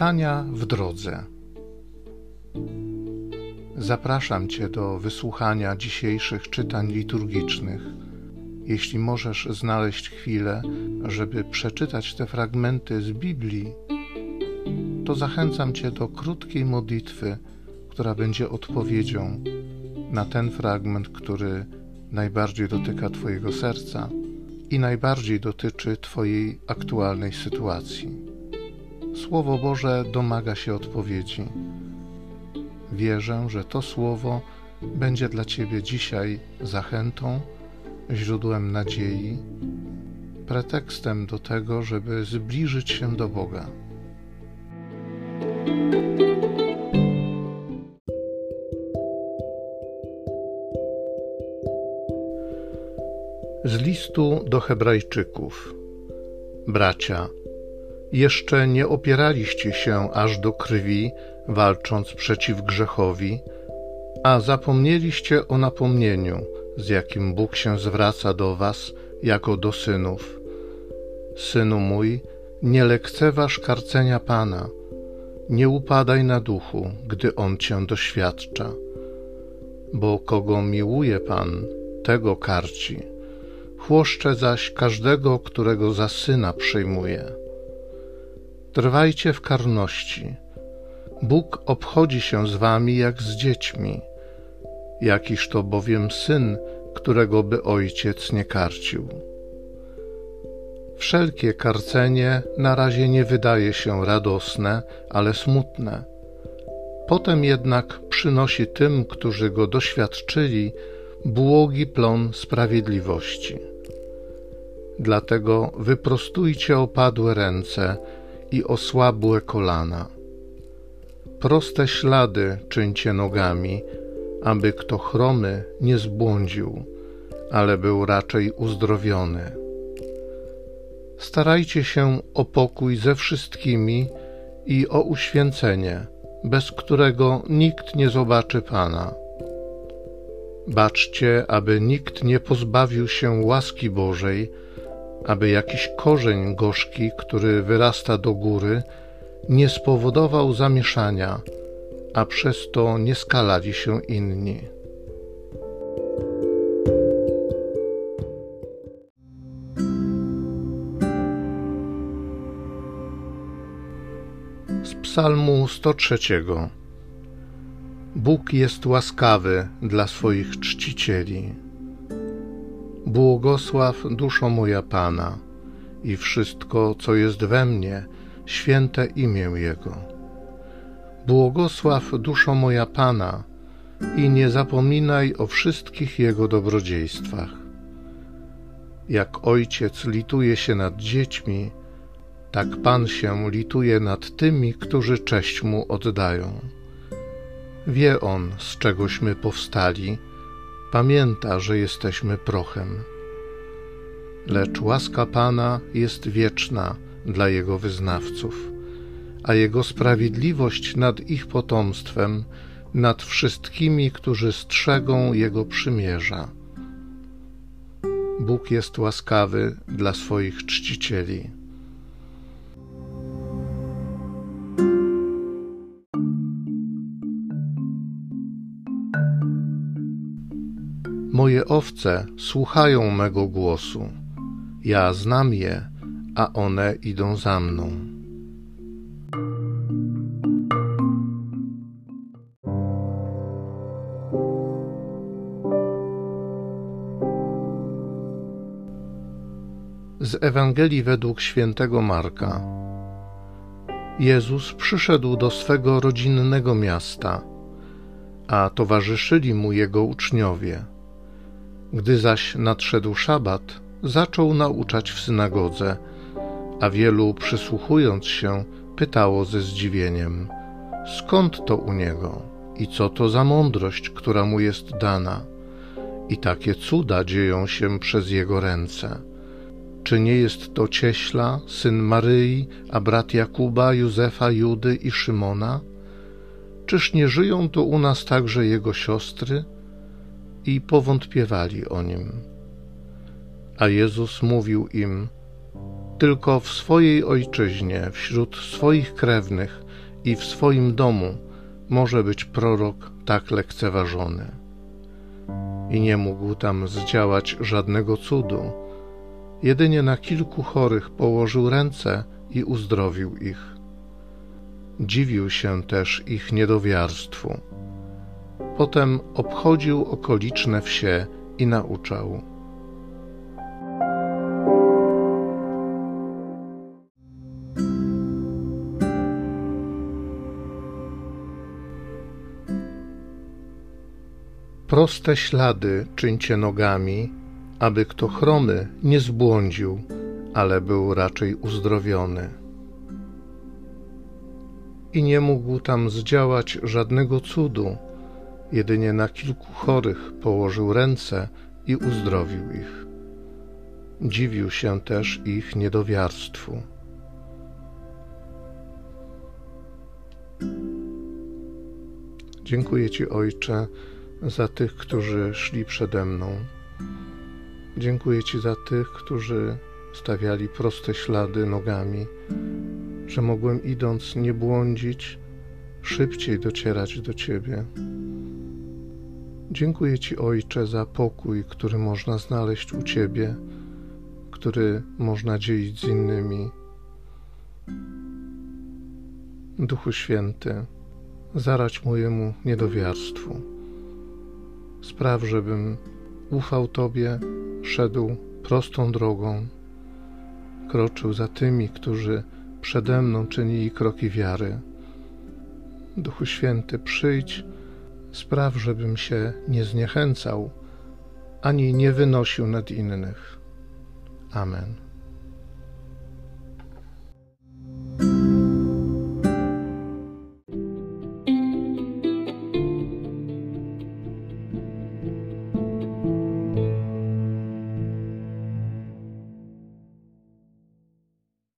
Czytania w drodze. Zapraszam Cię do wysłuchania dzisiejszych czytań liturgicznych. Jeśli możesz znaleźć chwilę, żeby przeczytać te fragmenty z Biblii, to zachęcam Cię do krótkiej modlitwy, która będzie odpowiedzią na ten fragment, który najbardziej dotyka Twojego serca i najbardziej dotyczy Twojej aktualnej sytuacji. Słowo Boże domaga się odpowiedzi. Wierzę, że to słowo będzie dla Ciebie dzisiaj zachętą, źródłem nadziei, pretekstem do tego, żeby zbliżyć się do Boga. Z listu do Hebrajczyków. Bracia, jeszcze nie opieraliście się aż do krwi, walcząc przeciw grzechowi, a zapomnieliście o napomnieniu, z jakim Bóg się zwraca do was jako do synów. Synu mój, nie lekceważ karcenia Pana, nie upadaj na duchu, gdy On cię doświadcza, bo kogo miłuje Pan, tego karci, chłoszcze zaś każdego, którego za syna przyjmuje. Trwajcie w karności. Bóg obchodzi się z wami jak z dziećmi. Jakiż to bowiem syn, którego by ojciec nie karcił. Wszelkie karcenie na razie nie wydaje się radosne, ale smutne. Potem jednak przynosi tym, którzy go doświadczyli, błogi plon sprawiedliwości. Dlatego wyprostujcie opadłe ręce, i osłabłe kolana. Proste ślady czyńcie nogami, aby kto chromy nie zbłądził, ale był raczej uzdrowiony. Starajcie się o pokój ze wszystkimi i o uświęcenie, bez którego nikt nie zobaczy Pana. Baczcie, aby nikt nie pozbawił się łaski Bożej, aby jakiś korzeń gorzki, który wyrasta do góry, nie spowodował zamieszania, a przez to nie skalali się inni. Z Psalmu 103 Bóg jest łaskawy dla swoich czcicieli. Błogosław duszo moja Pana i wszystko, co jest we mnie, święte imię Jego. Błogosław duszo moja Pana i nie zapominaj o wszystkich Jego dobrodziejstwach. Jak ojciec lituje się nad dziećmi, tak Pan się lituje nad tymi, którzy cześć Mu oddają. Wie On, z czegośmy powstali, pamięta, że jesteśmy prochem. Lecz łaska Pana jest wieczna dla Jego wyznawców, a Jego sprawiedliwość nad ich potomstwem, nad wszystkimi, którzy strzegą Jego przymierza. Bóg jest łaskawy dla swoich czcicieli. Moje owce słuchają mego głosu. Ja znam je, a one idą za mną. Z Ewangelii według świętego Marka. Jezus przyszedł do swego rodzinnego miasta, a towarzyszyli mu jego uczniowie. Gdy zaś nadszedł szabat, zaczął nauczać w synagodze, a wielu przysłuchując się, pytało ze zdziwieniem: Skąd to u niego i co to za mądrość, która mu jest dana? I takie cuda dzieją się przez jego ręce. Czy nie jest to cieśla, syn Maryi, a brat Jakuba, Józefa, Judy i Szymona? Czyż nie żyją tu u nas także jego siostry? I powątpiewali o nim. A Jezus mówił im: Tylko w swojej ojczyźnie, wśród swoich krewnych, i w swoim domu może być prorok tak lekceważony. I nie mógł tam zdziałać żadnego cudu. Jedynie na kilku chorych położył ręce i uzdrowił ich. Dziwił się też ich niedowiarstwu. Potem obchodził okoliczne wsie i nauczał. Proste ślady czyńcie nogami, aby kto chromy nie zbłądził, ale był raczej uzdrowiony. I nie mógł tam zdziałać żadnego cudu, jedynie na kilku chorych położył ręce i uzdrowił ich. Dziwił się też ich niedowiarstwu. Dziękuję Ci, Ojcze, za tych, którzy szli przede mną. Dziękuję Ci za tych, którzy stawiali proste ślady nogami, że mogłem idąc nie błądzić, szybciej docierać do Ciebie. Dziękuję Ci, Ojcze, za pokój, który można znaleźć u Ciebie, który można dzielić z innymi. Duchu Święty, zarać mojemu niedowiarstwu. Spraw, żebym ufał Tobie, szedł prostą drogą, kroczył za tymi, którzy przede mną czynili kroki wiary. Duchu Święty, przyjdź, spraw, żebym się nie zniechęcał, ani nie wynosił nad innych. Amen.